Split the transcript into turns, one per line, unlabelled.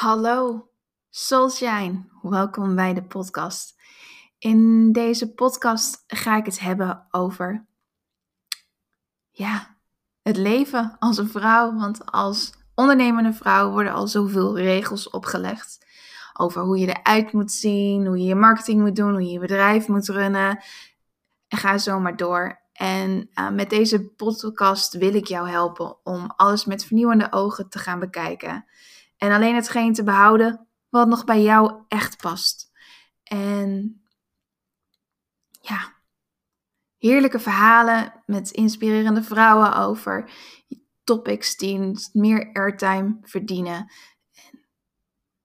Hallo, Soulshine. Welkom bij de podcast. In deze podcast ga ik het hebben over ja, het leven als een vrouw. Want als ondernemende vrouw worden al zoveel regels opgelegd over hoe je eruit moet zien, hoe je je marketing moet doen, hoe je je bedrijf moet runnen. En ga zo maar door. En uh, met deze podcast wil ik jou helpen om alles met vernieuwende ogen te gaan bekijken. En alleen hetgeen te behouden wat nog bij jou echt past. En ja, heerlijke verhalen met inspirerende vrouwen over topics die meer airtime verdienen.